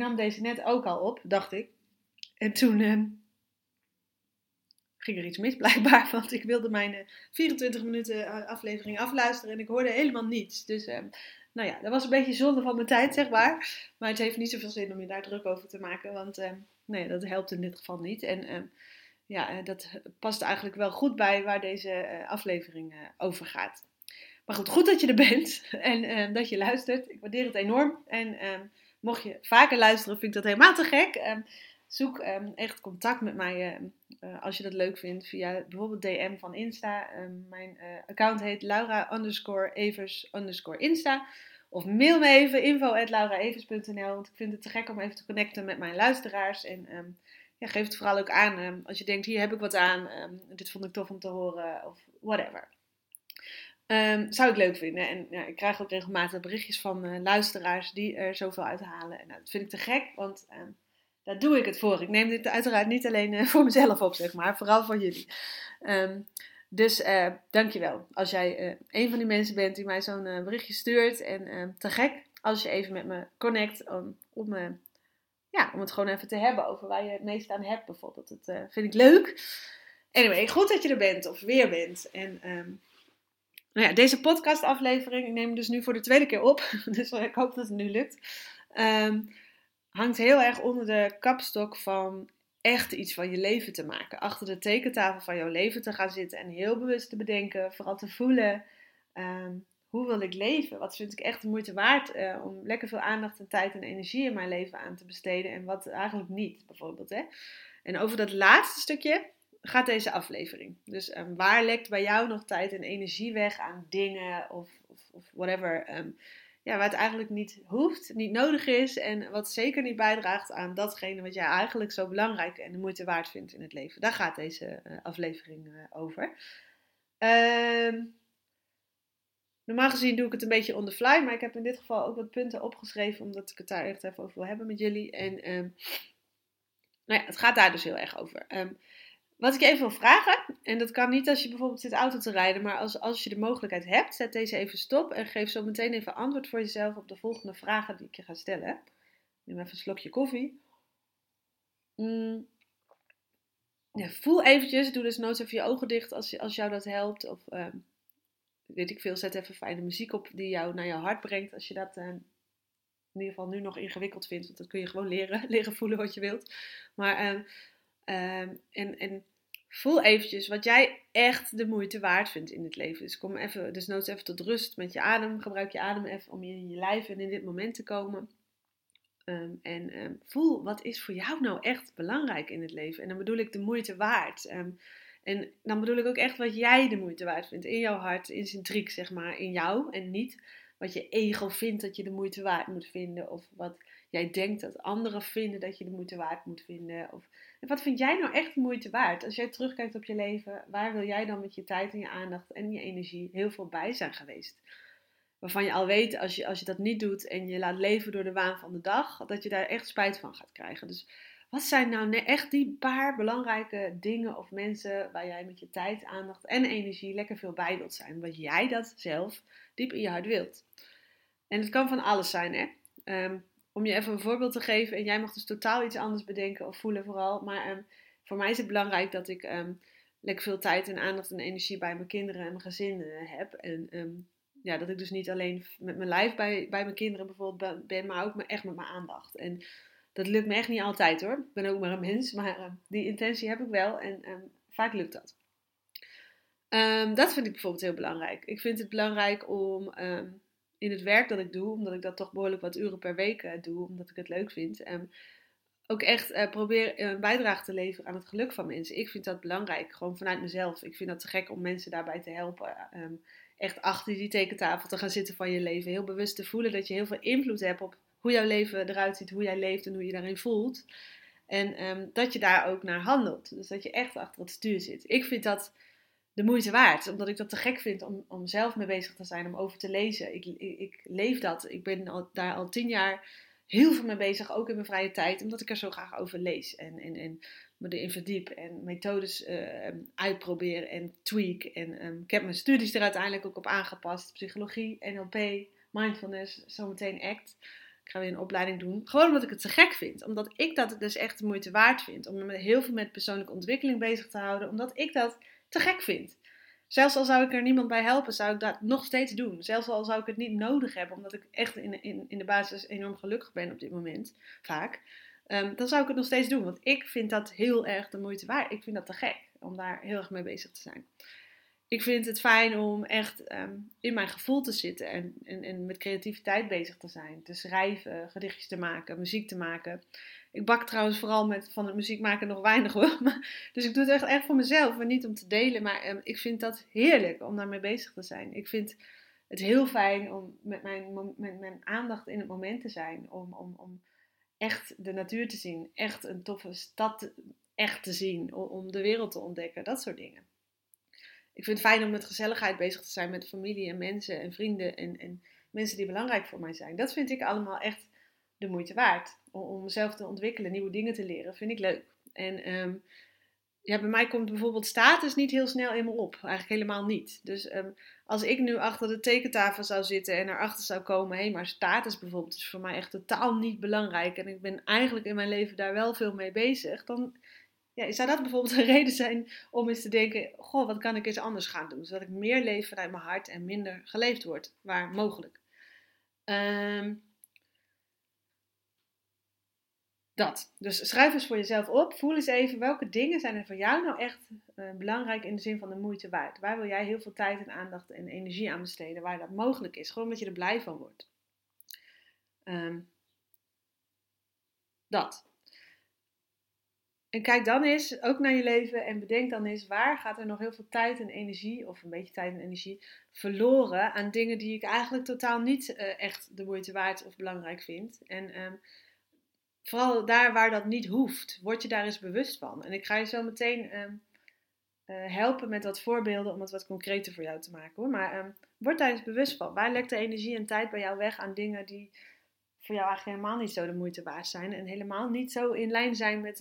nam deze net ook al op, dacht ik. En toen ehm, ging er iets mis blijkbaar, want ik wilde mijn 24 minuten aflevering afluisteren en ik hoorde helemaal niets. Dus ehm, nou ja, dat was een beetje zonde van mijn tijd, zeg maar. Maar het heeft niet zoveel zin om je daar druk over te maken, want ehm, nee, dat helpt in dit geval niet. En ja, eh, dat past eigenlijk wel goed bij waar deze eh, aflevering eh, over gaat. Maar goed, goed dat je er bent en dat je luistert. Ik waardeer het enorm. En mocht je vaker luisteren, vind ik dat helemaal te gek. Ehm, zoek ehm, echt contact met mij als je dat leuk vindt via bijvoorbeeld DM van Insta. mijn account heet Laura underscore Insta. Of mail me even info at lauraevers.nl. Want ik vind het te gek om even te connecten met mijn luisteraars. En ja, geef het vooral ook aan ehm, als je denkt, hier heb ik wat aan, ehm, dit vond ik tof om te horen of whatever. Um, zou ik leuk vinden. En ik krijg ook regelmatig berichtjes van uh, luisteraars die er zoveel uithalen. En nou, dat vind ik te gek, want daar doe ik het voor. Ik neem dit uiteraard niet alleen uh, voor mezelf op, zeg maar, vooral voor jullie. dus uh, dankjewel als jij een van die mensen bent die mij zo'n berichtje stuurt. En te gek als je even met me connect om, ja, om het gewoon even te hebben over waar je het meest aan hebt bijvoorbeeld. Dat vind ik leuk. Anyway, goed dat je er bent of weer bent. En um, nou ja, deze podcastaflevering, ik neem hem dus nu voor de tweede keer op. Dus ik hoop dat het nu lukt. Um, hangt heel erg onder de kapstok van echt iets van je leven te maken. Achter de tekentafel van jouw leven te gaan zitten en heel bewust te bedenken, vooral te voelen. Um, hoe wil ik leven? Wat vind ik echt de moeite waard uh, om lekker veel aandacht en tijd en energie in mijn leven aan te besteden en wat eigenlijk niet, bijvoorbeeld. Hè? En over dat laatste stukje gaat deze aflevering. Dus um, waar lekt bij jou nog tijd en energie weg aan dingen of, of, of whatever, um, ja, het eigenlijk niet hoeft, niet nodig is en wat zeker niet bijdraagt aan datgene wat jij eigenlijk zo belangrijk en de moeite waard vindt in het leven. Daar gaat deze uh, aflevering uh, over. Ehm Normaal gezien doe ik het een beetje on the fly, maar ik heb in dit geval ook wat punten opgeschreven, omdat ik het daar echt even over wil hebben met jullie. En nou ja, het gaat daar dus heel erg over. Wat ik je even wil vragen, en dat kan niet als je bijvoorbeeld zit auto te rijden, maar als, als je de mogelijkheid hebt, zet deze even stop en geef zo meteen even antwoord voor jezelf op de volgende vragen die ik je ga stellen. Neem even een slokje koffie. Mm. Ja, voel eventjes, doe dus nooit even je ogen dicht als, als jou dat helpt. Of um, weet ik veel, zet even fijne muziek op die jou naar jouw hart brengt. Als je dat uh, in ieder geval nu nog ingewikkeld vindt, want dat kun je gewoon leren, leren voelen wat je wilt. Maar, uh, en, en voel eventjes wat jij echt de moeite waard vindt in het leven. Dus kom even, dus nooit even tot rust met je adem. Gebruik je adem even om in je lijf en in dit moment te komen. Um, en um, voel wat is voor jou nou echt belangrijk in het leven. En dan bedoel ik de moeite waard. En dan bedoel ik ook echt wat jij de moeite waard vindt. In jouw hart, in centriek zeg maar, in jou. En niet wat je ego vindt dat je de moeite waard moet vinden. Of wat jij denkt dat anderen vinden dat je de moeite waard moet vinden. Of, wat vind jij nou echt de moeite waard? Als jij terugkijkt op je leven, waar wil jij dan met je tijd en je aandacht en je energie heel veel bij zijn geweest? Waarvan je al weet, als je, als je dat niet doet en je laat leven door de waan van de dag, dat je daar echt spijt van gaat krijgen. Dus wat zijn nou echt die paar belangrijke dingen of mensen waar jij met je tijd, aandacht en energie lekker veel bij wilt zijn? Wat jij dat zelf diep in je hart wilt. En het kan van alles zijn, hè? Ehm, om je even een voorbeeld te geven, en jij mag dus totaal iets anders bedenken of voelen vooral. Maar um, voor mij is het belangrijk dat ik um, lekker veel tijd en aandacht en energie bij mijn kinderen en mijn gezin uh, heb. En ja, dat ik dus niet alleen met mijn lijf bij, bij mijn kinderen bijvoorbeeld ben, maar ook echt met mijn aandacht. En dat lukt me echt niet altijd hoor. Ik ben ook maar een mens, maar die intentie heb ik wel en vaak lukt dat. Dat vind ik bijvoorbeeld heel belangrijk. Ik vind het belangrijk om in het werk dat ik doe, omdat ik dat toch behoorlijk wat uren per week uh, doe, omdat ik het leuk vind, ook echt uh, probeer een bijdrage te leveren aan het geluk van mensen. Ik vind dat belangrijk, gewoon vanuit mezelf. Ik vind dat te gek om mensen daarbij te helpen. echt achter die tekentafel te gaan zitten van je leven. Heel bewust te voelen dat je heel veel invloed hebt op hoe jouw leven eruit ziet, hoe jij leeft en hoe je daarin voelt. En um, dat je daar ook naar handelt. Dus dat je echt achter het stuur zit. Ik vind dat de moeite waard, omdat ik dat te gek vind om, om zelf mee bezig te zijn, om over te lezen. Ik, ik, leef dat. Ik ben al, daar al tien jaar heel veel mee bezig, ook in mijn vrije tijd, omdat ik er zo graag over lees en, en, en me erin verdiep en methodes uh, uitprobeer en tweak. En um, ik heb mijn studies er uiteindelijk ook op aangepast: psychologie, NLP, mindfulness, zometeen ACT Ik ga weer een opleiding doen. Gewoon omdat ik het te gek vind. Omdat ik dat dus echt de moeite waard vind. Om me heel veel met persoonlijke ontwikkeling bezig te houden. Omdat ik dat te gek vind. Zelfs al zou ik er niemand bij helpen, zou ik dat nog steeds doen. Zelfs al zou ik het niet nodig hebben, omdat ik echt in, in, in de basis enorm gelukkig ben op dit moment, vaak. Um, dan zou ik het nog steeds doen, want ik vind dat heel erg de moeite waard. Ik vind dat te gek om daar heel erg mee bezig te zijn. Ik vind het fijn om echt um, in mijn gevoel te zitten en, en, en met creativiteit bezig te zijn. Te schrijven, gedichtjes te maken, muziek te maken. Ik bak trouwens vooral met van het muziek maken nog weinig hoor. dus ik doe het echt, echt voor mezelf en niet om te delen. Maar um, ik vind dat heerlijk om daarmee bezig te zijn. Ik vind het heel fijn om met mijn, mijn aandacht in het moment te zijn. Om, om, om echt de natuur te zien. Echt een toffe stad echt te zien. Om de wereld te ontdekken. Dat soort dingen. Ik vind het fijn om met gezelligheid bezig te zijn met familie en mensen en vrienden. En, en mensen die belangrijk voor mij zijn. Dat vind ik allemaal echt de moeite waard. Om, om mezelf te ontwikkelen, nieuwe dingen te leren, vind ik leuk. En um, ja, bij mij komt bijvoorbeeld status niet heel snel in me op. Eigenlijk helemaal niet. Dus um, als ik nu achter de tekentafel zou zitten en erachter zou komen, hé, maar status bijvoorbeeld is voor mij echt totaal niet belangrijk. En ik ben eigenlijk in mijn leven daar wel veel mee bezig. Dan ja, zou dat bijvoorbeeld een reden zijn om eens te denken: Goh, wat kan ik eens anders gaan doen? Zodat ik meer leef vanuit mijn hart en minder geleefd word, waar mogelijk. Um, Dat. Dus schrijf eens voor jezelf op. Voel eens even welke dingen zijn er voor jou nou echt uh, belangrijk in de zin van de moeite waard. Waar wil jij heel veel tijd en aandacht en energie aan besteden? Waar dat mogelijk is. Gewoon omdat je er blij van wordt. Um, dat. En kijk dan eens ook naar je leven en bedenk dan eens waar gaat er nog heel veel tijd en energie, of een beetje tijd en energie, verloren aan dingen die ik eigenlijk totaal niet uh, echt de moeite waard of belangrijk vind. En um, vooral daar waar dat niet hoeft, word je daar eens bewust van. En ik ga je zo meteen um, uh, helpen met wat voorbeelden om het wat concreter voor jou te maken hoor. Maar um, word daar eens bewust van. Waar lekt de energie en tijd bij jou weg aan dingen die voor jou eigenlijk helemaal niet zo de moeite waard zijn. En helemaal niet zo in lijn zijn met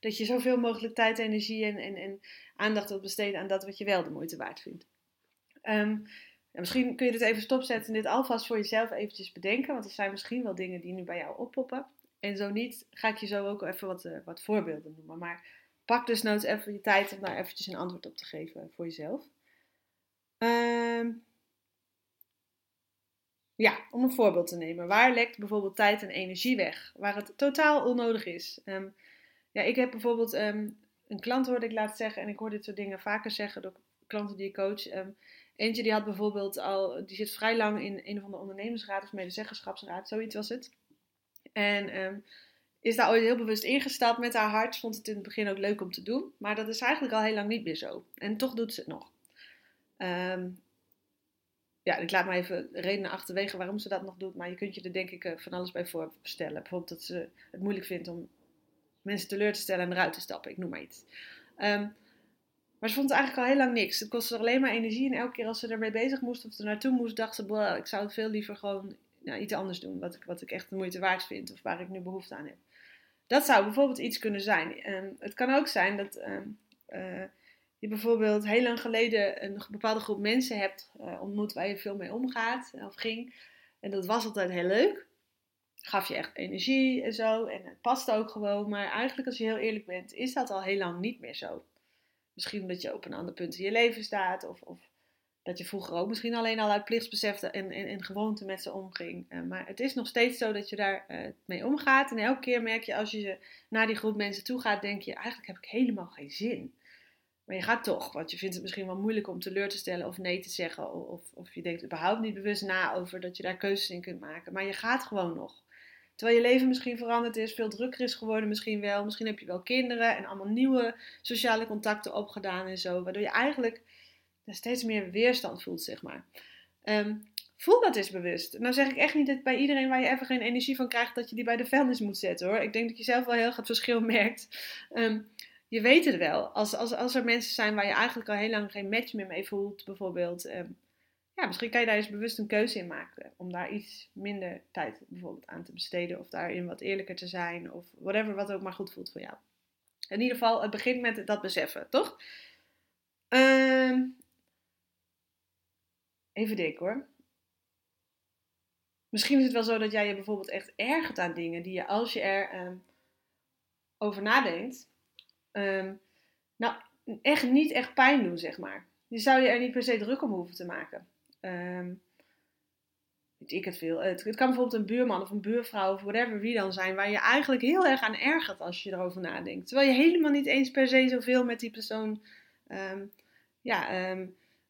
dat je zoveel mogelijk tijd, energie en, en, en aandacht wilt besteden aan dat wat je wel de moeite waard vindt. Ja, misschien kun je dit even stopzetten en dit alvast voor jezelf eventjes bedenken. Want er zijn misschien wel dingen die nu bij jou oppoppen. En zo niet, ga ik je zo ook even wat, uh, wat voorbeelden noemen. Maar pak dus nooit even je tijd om daar eventjes een antwoord op te geven voor jezelf. Um, ja, om een voorbeeld te nemen. Waar lekt bijvoorbeeld tijd en energie weg? Waar het totaal onnodig is. Um, ja, ik heb bijvoorbeeld um, een klant hoorde ik laten zeggen, en ik hoor dit soort dingen vaker zeggen door klanten die ik coach. eentje die had bijvoorbeeld al, die zit vrij lang in een of de ondernemersraad of medezeggenschapsraad, zoiets was het. En um, is daar ooit heel bewust ingestapt met haar hart. Vond het in het begin ook leuk om te doen. Maar dat is eigenlijk al heel lang niet meer zo. En toch doet ze het nog. Ja, ik laat maar even redenen achterwege waarom ze dat nog doet. Maar je kunt je er denk ik eh, van alles bij voorstellen. Bijvoorbeeld dat ze het moeilijk vindt om mensen teleur te stellen en eruit te stappen. Ik noem maar iets. Um, maar ze vond het eigenlijk al heel lang niks. Het kostte alleen maar energie. En elke keer als ze ermee bezig moest of er naartoe moest, dacht ze: ik zou het veel liever gewoon nou, iets anders doen. Wat ik, wat ik echt de moeite waard vind of waar ik nu behoefte aan heb. Dat zou bijvoorbeeld iets kunnen zijn. Um, het kan ook zijn dat um, uh, je bijvoorbeeld heel lang geleden een bepaalde groep mensen hebt uh, ontmoet waar je veel mee omgaat of ging. En dat was altijd heel leuk. Gaf je echt energie en zo. En het paste ook gewoon. Maar eigenlijk, als je heel eerlijk bent, is dat al heel lang niet meer zo. Misschien omdat je op een ander punt in je leven staat. Of, of dat je vroeger ook misschien alleen al uit plichtsbesef en, en, gewoonte met ze omging. Uh, maar het is nog steeds zo dat je daar uh, mee omgaat. En elke keer merk je als je naar die groep mensen toe gaat, denk je eigenlijk heb ik helemaal geen zin. Maar je gaat toch, want je vindt het misschien wel moeilijk om teleur te stellen of nee te zeggen. Of, of je denkt überhaupt niet bewust na over dat je daar keuzes in kunt maken. Maar je gaat gewoon nog. Terwijl je leven misschien veranderd is, veel drukker is geworden misschien wel. Misschien heb je wel kinderen en allemaal nieuwe sociale contacten opgedaan en zo. Waardoor je eigenlijk steeds meer weerstand voelt, zeg maar. Um, voel dat eens bewust. Nou zeg ik echt niet dat bij iedereen waar je even geen energie van krijgt, dat je die bij de vuilnis moet zetten hoor. Ik denk dat je zelf wel heel het verschil merkt. Um, je weet het wel. Als, als, als er mensen zijn waar je eigenlijk al heel lang geen match meer mee voelt, bijvoorbeeld. Um, ja, misschien kan je daar eens bewust een keuze in maken. Om daar iets minder tijd bijvoorbeeld aan te besteden. Of daarin wat eerlijker te zijn. Of whatever, wat ook maar goed voelt voor jou. In ieder geval, het begint met dat beseffen, toch? Um, Even denken hoor. misschien is het wel zo dat jij je bijvoorbeeld echt ergert aan dingen die je, als je er ehm, over nadenkt, ehm, nou, echt niet echt pijn doen, zeg maar. Je zou je er niet per se druk om hoeven te maken. Um, weet ik het veel. Het, het, kan bijvoorbeeld een buurman of een buurvrouw of whatever wie dan zijn, waar je eigenlijk heel erg aan ergert als je erover nadenkt. Terwijl je helemaal niet eens per se zoveel met die persoon ja,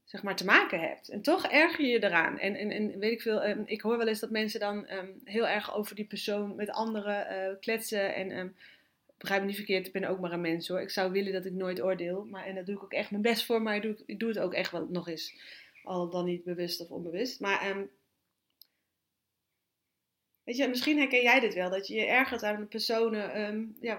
zeg maar, te maken hebt. En toch erger je je eraan. En, en, en weet ik veel, ik hoor wel eens dat mensen dan heel erg over die persoon met anderen uh, kletsen en begrijp me niet verkeerd, ik ben ook maar een mens hoor. Ik zou willen dat ik nooit oordeel. Maar, en daar doe ik ook echt mijn best voor, maar ik doe, ik doe het ook echt wel nog eens. Al dan niet bewust of onbewust. Maar um, weet je, misschien herken jij dit wel. Dat je je ergert aan personen um, ja,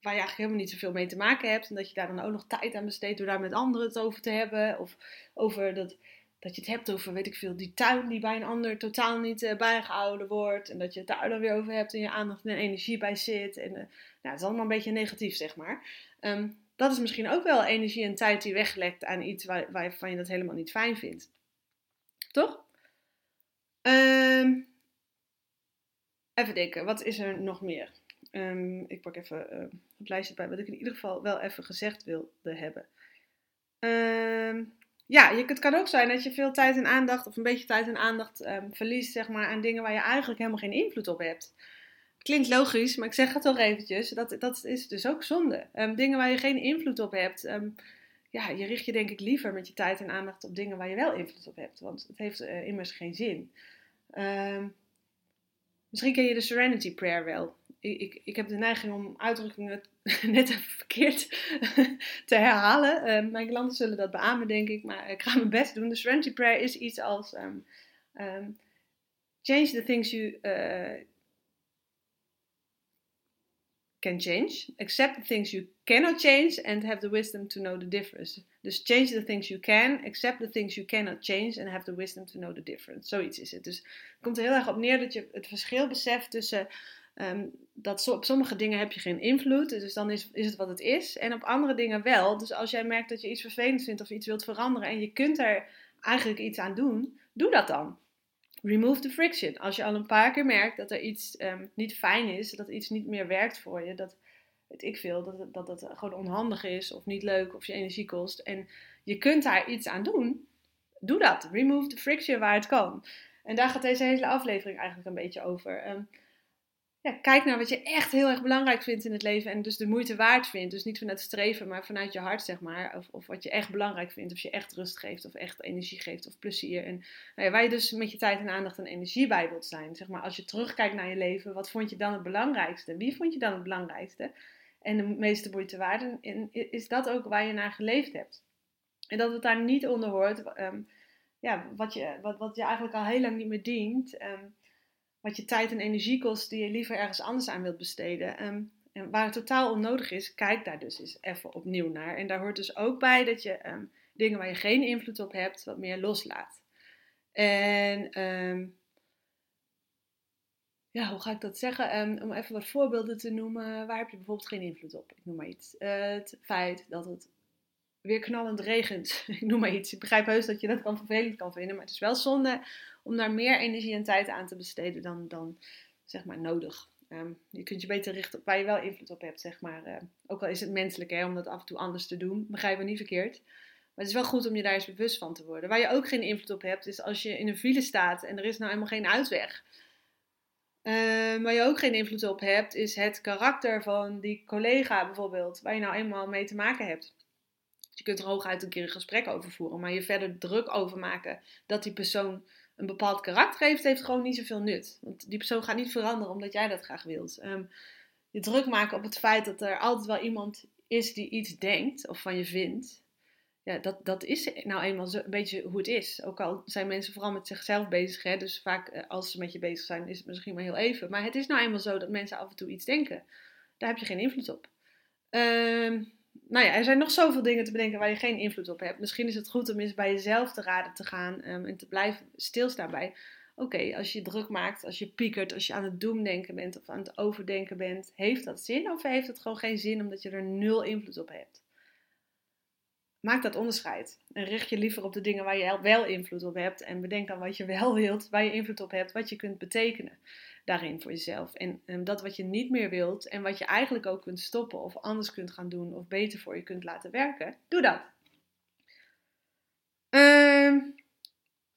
waar je eigenlijk helemaal niet zoveel mee te maken hebt. En dat je daar dan ook nog tijd aan besteedt door daar met anderen het over te hebben. Of over dat dat je het hebt over, weet ik veel, die tuin die bij een ander totaal niet uh, bijgehouden wordt. En dat je het daar dan weer over hebt en je aandacht en energie bij zit. En uh, nou, het is allemaal een beetje negatief, zeg maar. Um, dat is misschien ook wel energie en tijd die weglekt aan iets waar, waarvan je dat helemaal niet fijn vindt. Toch? Um, even denken, wat is er nog meer? Um, ik pak even uh, het lijstje bij wat ik in ieder geval wel even gezegd wilde hebben. Um, ja, het kan ook zijn dat je veel tijd en aandacht, of een beetje tijd en aandacht verliest, zeg maar, aan dingen waar je eigenlijk helemaal geen invloed op hebt. Klinkt logisch, maar ik zeg het toch eventjes. Dat, dat is dus ook zonde. Um, dingen waar je geen invloed op hebt. Um, ja, je richt je denk ik liever met je tijd en aandacht op dingen waar je wel invloed op hebt. Want het heeft uh, immers geen zin. misschien ken je de Serenity Prayer wel ik, ik heb de neiging om uitdrukkingen net even verkeerd te herhalen. Mijn klanten zullen dat beamen, denk ik, maar ik ga mijn best doen. De Serenity Prayer is iets als: Change the things you uh, can change, accept the things you cannot change, and have the wisdom to know the difference. Dus change the things you can, accept the things you cannot change, and have the wisdom to know the difference. Zoiets is het. Dus het komt er heel erg op neer dat je het verschil beseft tussen Um, dat op sommige dingen heb je geen invloed, dus dan is, is het wat het is. En op andere dingen wel. Dus als jij merkt dat je iets vervelend vindt of iets wilt veranderen en je kunt er eigenlijk iets aan doen, doe dat dan. Remove the friction. Als je al een paar keer merkt dat er iets um, niet fijn is, dat iets niet meer werkt voor je, dat weet ik veel, dat dat het gewoon onhandig is of niet leuk of je energie kost en je kunt daar iets aan doen, doe dat. Remove the friction waar het kan. En daar gaat deze hele aflevering eigenlijk een beetje over. Um, ja, kijk naar wat je echt heel erg belangrijk vindt in het leven en dus de moeite waard vindt. Dus niet vanuit streven, maar vanuit je hart, zeg maar. Of, of wat je echt belangrijk vindt, of je echt rust geeft, of echt energie geeft, of plezier. En nou ja, waar je dus met je tijd en aandacht en energie bij wilt zijn. Zeg maar, als je terugkijkt naar je leven, wat vond je dan het belangrijkste? Wie vond je dan het belangrijkste? En de meeste moeite waard. En is dat ook waar je naar geleefd hebt? En dat het daar niet onder hoort, um, ja, wat, je, wat, wat je eigenlijk al heel lang niet meer dient. Um, wat je tijd en energie kost die je liever ergens anders aan wilt besteden. Um, en waar het totaal onnodig is, kijk daar dus eens even opnieuw naar. En daar hoort dus ook bij dat je um, dingen waar je geen invloed op hebt, wat meer loslaat. En um, ja, hoe ga ik dat zeggen? om even wat voorbeelden te noemen, waar heb je bijvoorbeeld geen invloed op? Ik noem maar iets. het feit dat het weer knallend regent. Ik noem maar iets. Ik begrijp heus dat je dat kan vervelend kan vinden, maar het is wel zonde om daar meer energie en tijd aan te besteden dan, dan zeg maar nodig. Um, je kunt je beter richten op waar je wel invloed op hebt, zeg maar. Uh, ook al is het menselijk hè, om dat af en toe anders te doen, begrijp me niet verkeerd. Maar het is wel goed om je daar eens bewust van te worden. Waar je ook geen invloed op hebt, is als je in een file staat en er is nou helemaal geen uitweg. Uh, waar je ook geen invloed op hebt, is het karakter van die collega bijvoorbeeld, waar je nou eenmaal mee te maken hebt. Je kunt er hooguit een keer een gesprek over voeren, maar je verder druk over maken dat die persoon een bepaald karakter heeft, heeft gewoon niet zoveel nut. Want die persoon gaat niet veranderen omdat jij dat graag wilt. Um, je druk maken op het feit dat er altijd wel iemand is die iets denkt of van je vindt. Ja, dat, dat is nou eenmaal zo, een beetje hoe het is. Ook al zijn mensen vooral met zichzelf bezig. Hè, dus vaak eh, als ze met je bezig zijn, is het misschien maar heel even. Maar het is nou eenmaal zo dat mensen af en toe iets denken. Daar heb je geen invloed op. Um, nou ja, er zijn nog zoveel dingen te bedenken waar je geen invloed op hebt. Misschien is het goed om eens bij jezelf te raden te gaan um, en te blijven stilstaan bij. Oké, als je druk maakt, als je piekert, als je aan het doemdenken bent of aan het overdenken bent, heeft dat zin of heeft het gewoon geen zin omdat je er nul invloed op hebt? maak dat onderscheid. En richt je liever op de dingen waar je wel invloed op hebt. En bedenk dan wat je wel wilt, waar je invloed op hebt, wat je kunt betekenen daarin voor jezelf. En, en dat wat je niet meer wilt en wat je eigenlijk ook kunt stoppen of anders kunt gaan doen of beter voor je kunt laten werken, doe dat. Ehm, even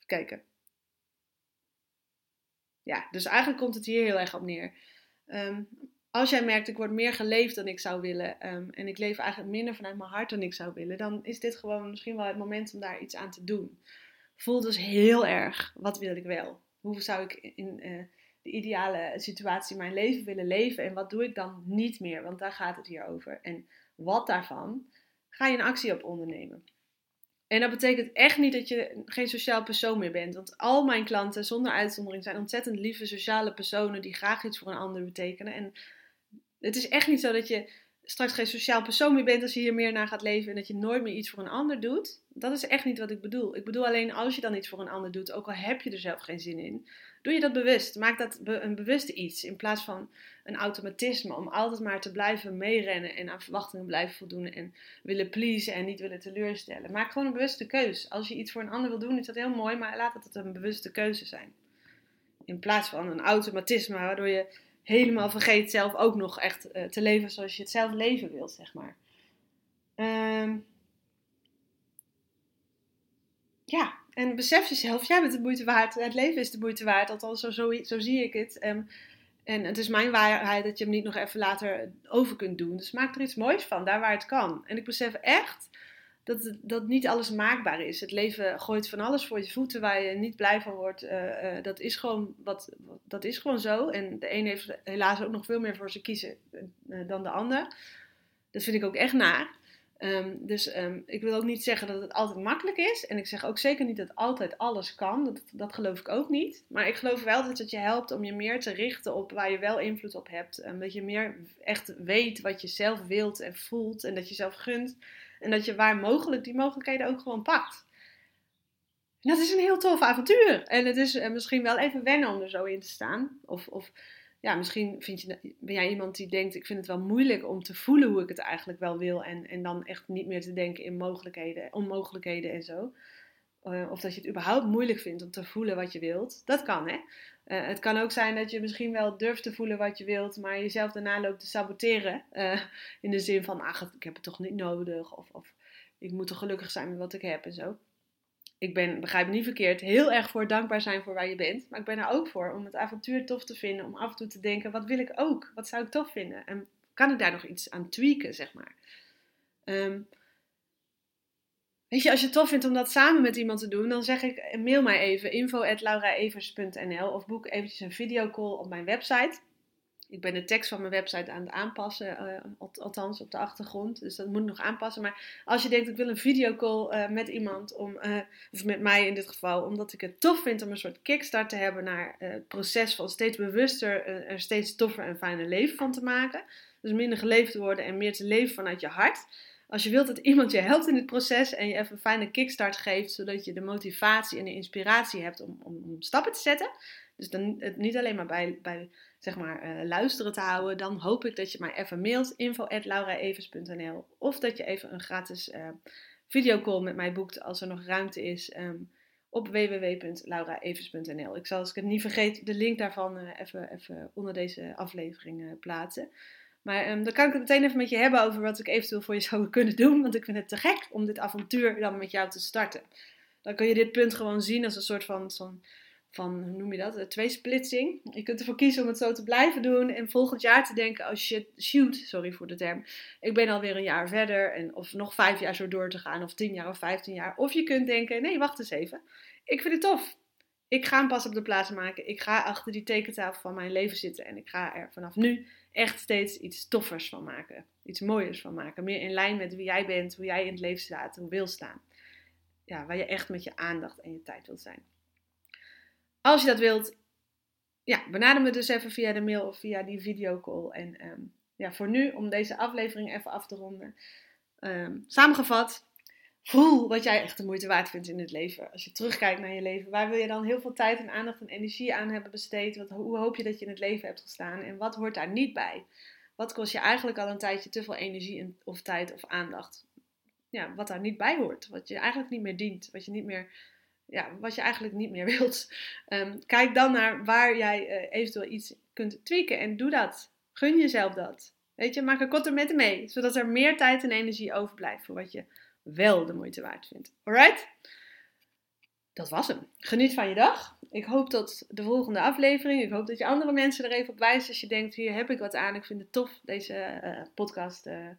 kijken. Ja, dus eigenlijk komt het hier heel erg op neer. Ehm, als jij merkt, ik word meer geleefd dan ik zou willen ehm, en ik leef eigenlijk minder vanuit mijn hart dan ik zou willen, dan is dit gewoon misschien wel het moment om daar iets aan te doen. Voel dus heel erg, wat wil ik wel? Hoe zou ik in uh, de ideale situatie mijn leven willen leven en wat doe ik dan niet meer? Want daar gaat het hier over. En wat daarvan ga je een actie op ondernemen. En dat betekent echt niet dat je geen sociaal persoon meer bent. Want al mijn klanten, zonder uitzondering, zijn ontzettend lieve sociale personen die graag iets voor een ander betekenen. En het is echt niet zo dat je straks geen sociaal persoon meer bent als je hier meer naar gaat leven en dat je nooit meer iets voor een ander doet. Dat is echt niet wat ik bedoel. Ik bedoel alleen als je dan iets voor een ander doet, ook al heb je er zelf geen zin in, doe je dat bewust. Maak dat een bewuste iets in plaats van een automatisme om altijd maar te blijven meerennen en aan verwachtingen blijven voldoen en willen pleasen en niet willen teleurstellen. Maak gewoon een bewuste keuze. Als je iets voor een ander wil doen, is dat heel mooi, maar laat het een bewuste keuze zijn. In plaats van een automatisme waardoor je helemaal vergeet zelf ook nog echt uh, te leven zoals je het zelf leven wilt, zeg maar. Um, ja, en besef jezelf, jij bent de moeite waard. Het leven is de moeite waard, althans zo, zo, zo zie ik het. Um, en het is mijn waarheid dat je hem niet nog even later over kunt doen. Dus maak er iets moois van, daar waar het kan. En ik besef echt dat, dat niet alles maakbaar is. Het leven gooit van alles voor je voeten waar je niet blij van wordt. Uh, uh, dat, is gewoon wat, dat is gewoon zo. En de een heeft helaas ook nog veel meer voor ze kiezen uh, dan de ander. Dat vind ik ook echt naar. Um, dus um, ik wil ook niet zeggen dat het altijd makkelijk is. En ik zeg ook zeker niet dat altijd alles kan. Dat, dat geloof ik ook niet. Maar ik geloof wel dat het je helpt om je meer te richten op waar je wel invloed op hebt. En dat je meer echt weet wat je zelf wilt en voelt. En dat je zelf gunt. En dat je waar mogelijk die mogelijkheden ook gewoon pakt. En dat is een heel tof avontuur. En het is misschien wel even wennen om er zo in te staan. Of, of ja, misschien vind je, ben jij iemand die denkt: ik vind het wel moeilijk om te voelen hoe ik het eigenlijk wel wil. En, en dan echt niet meer te denken in mogelijkheden, onmogelijkheden en zo. Uh, of dat je het überhaupt moeilijk vindt om te voelen wat je wilt. Dat kan, hè? Uh, het kan ook zijn dat je misschien wel durft te voelen wat je wilt, maar jezelf daarna loopt te saboteren. Uh, in de zin van: ach, ik heb het toch niet nodig. Of, of ik moet toch gelukkig zijn met wat ik heb en zo ik ben, begrijp me niet verkeerd, heel erg voor dankbaar zijn voor waar je bent. Maar ik ben er ook voor om het avontuur tof te vinden. Om af en toe te denken, wat wil ik ook? Wat zou ik tof vinden? En kan ik daar nog iets aan tweaken, zeg maar? Um, weet je, als je het tof vindt om dat samen met iemand te doen, dan zeg ik, mail mij even info.lauraevers.nl of boek eventjes een videocall op mijn website. Ik ben de tekst van mijn website aan het aanpassen, uh, althans op de achtergrond. Dus dat moet ik nog aanpassen. Maar als je denkt, ik wil een videocall uh, met iemand, om, uh, of met mij in dit geval, omdat ik het tof vind om een soort kickstart te hebben naar het proces van steeds bewuster er steeds toffer en fijner leven van te maken. Dus minder geleefd worden en meer te leven vanuit je hart. Als je wilt dat iemand je helpt in het proces en je even een fijne kickstart geeft, zodat je de motivatie en de inspiratie hebt om, om, om stappen te zetten. Dus dan het niet alleen maar bij, bij zeg maar, uh, luisteren te houden, dan hoop ik dat je mij even mailt info.lauraevers.nl of dat je even een gratis uh, videocall met mij boekt als er nog ruimte is um, op www.lauraevers.nl. Ik zal, als ik het niet vergeet, de link daarvan even, even onder deze aflevering plaatsen. Maar um, dan kan ik het meteen even met je hebben over wat ik eventueel voor je zou kunnen doen, want ik vind het te gek om dit avontuur dan met jou te starten. Dan kun je dit punt gewoon zien als een soort van... van van, hoe noem je dat, twee tweesplitsing. Je kunt ervoor kiezen om het zo te blijven doen en volgend jaar te denken, oh shit, shoot, sorry voor de term, ik ben alweer een jaar verder en of nog vijf jaar zo door te gaan of tien jaar of vijftien jaar. Of je kunt denken, nee, wacht eens even, ik vind het tof. Ik ga een pas op de plaats maken. Ik ga achter die tekentafel van mijn leven zitten en ik ga er vanaf nu echt steeds iets toffers van maken. Iets mooiers van maken. Meer in lijn met wie jij bent, hoe jij in het leven staat, hoe wil staan. Ja, waar je echt met je aandacht en je tijd wilt zijn. Als je dat wilt, ja, benader me dus even via de mail of via die videocall. En um, ja, voor nu, om deze aflevering even af te ronden. Um, samengevat, voel wat jij echt de moeite waard vindt in het leven. Als je terugkijkt naar je leven, waar wil je dan heel veel tijd en aandacht en energie aan hebben besteed? Wat, hoe hoop je dat je in het leven hebt gestaan? En wat hoort daar niet bij? Wat kost je eigenlijk al een tijdje te veel energie of tijd of aandacht? ja, wat daar niet bij hoort. Wat je eigenlijk niet meer dient. Wat je, niet meer, ja, wat je eigenlijk niet meer wilt. Ehm, kijk dan naar waar jij uh, eventueel iets kunt tweaken. En doe dat. Gun jezelf dat. Weet je, maak een korte met mee. Zodat er meer tijd en energie overblijft voor wat je wel de moeite waard vindt. Alright? Dat was hem. Geniet van je dag. Ik hoop tot de volgende aflevering. Ik hoop dat je andere mensen er even op wijst als je denkt: hier heb ik wat aan. Ik vind het tof, deze uh, podcast. Uh,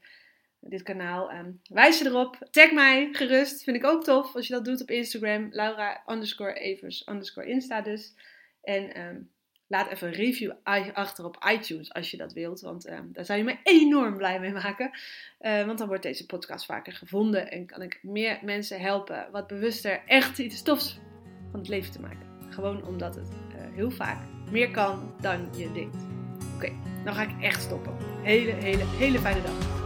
dit kanaal. Um, wijs je erop. Tag mij gerust. Vind ik ook tof als je dat doet op Instagram. Laura underscore Evers underscore Insta dus. En um, laat even een review achter op iTunes als je dat wilt. Want um, daar zou je me enorm blij mee maken. Uh, want dan wordt deze podcast vaker gevonden. En kan ik meer mensen helpen wat bewuster echt iets tofs van het leven te maken. Gewoon omdat het uh, heel vaak meer kan dan je denkt. Oké, nou ga ik echt stoppen. Hele, hele, hele fijne dag.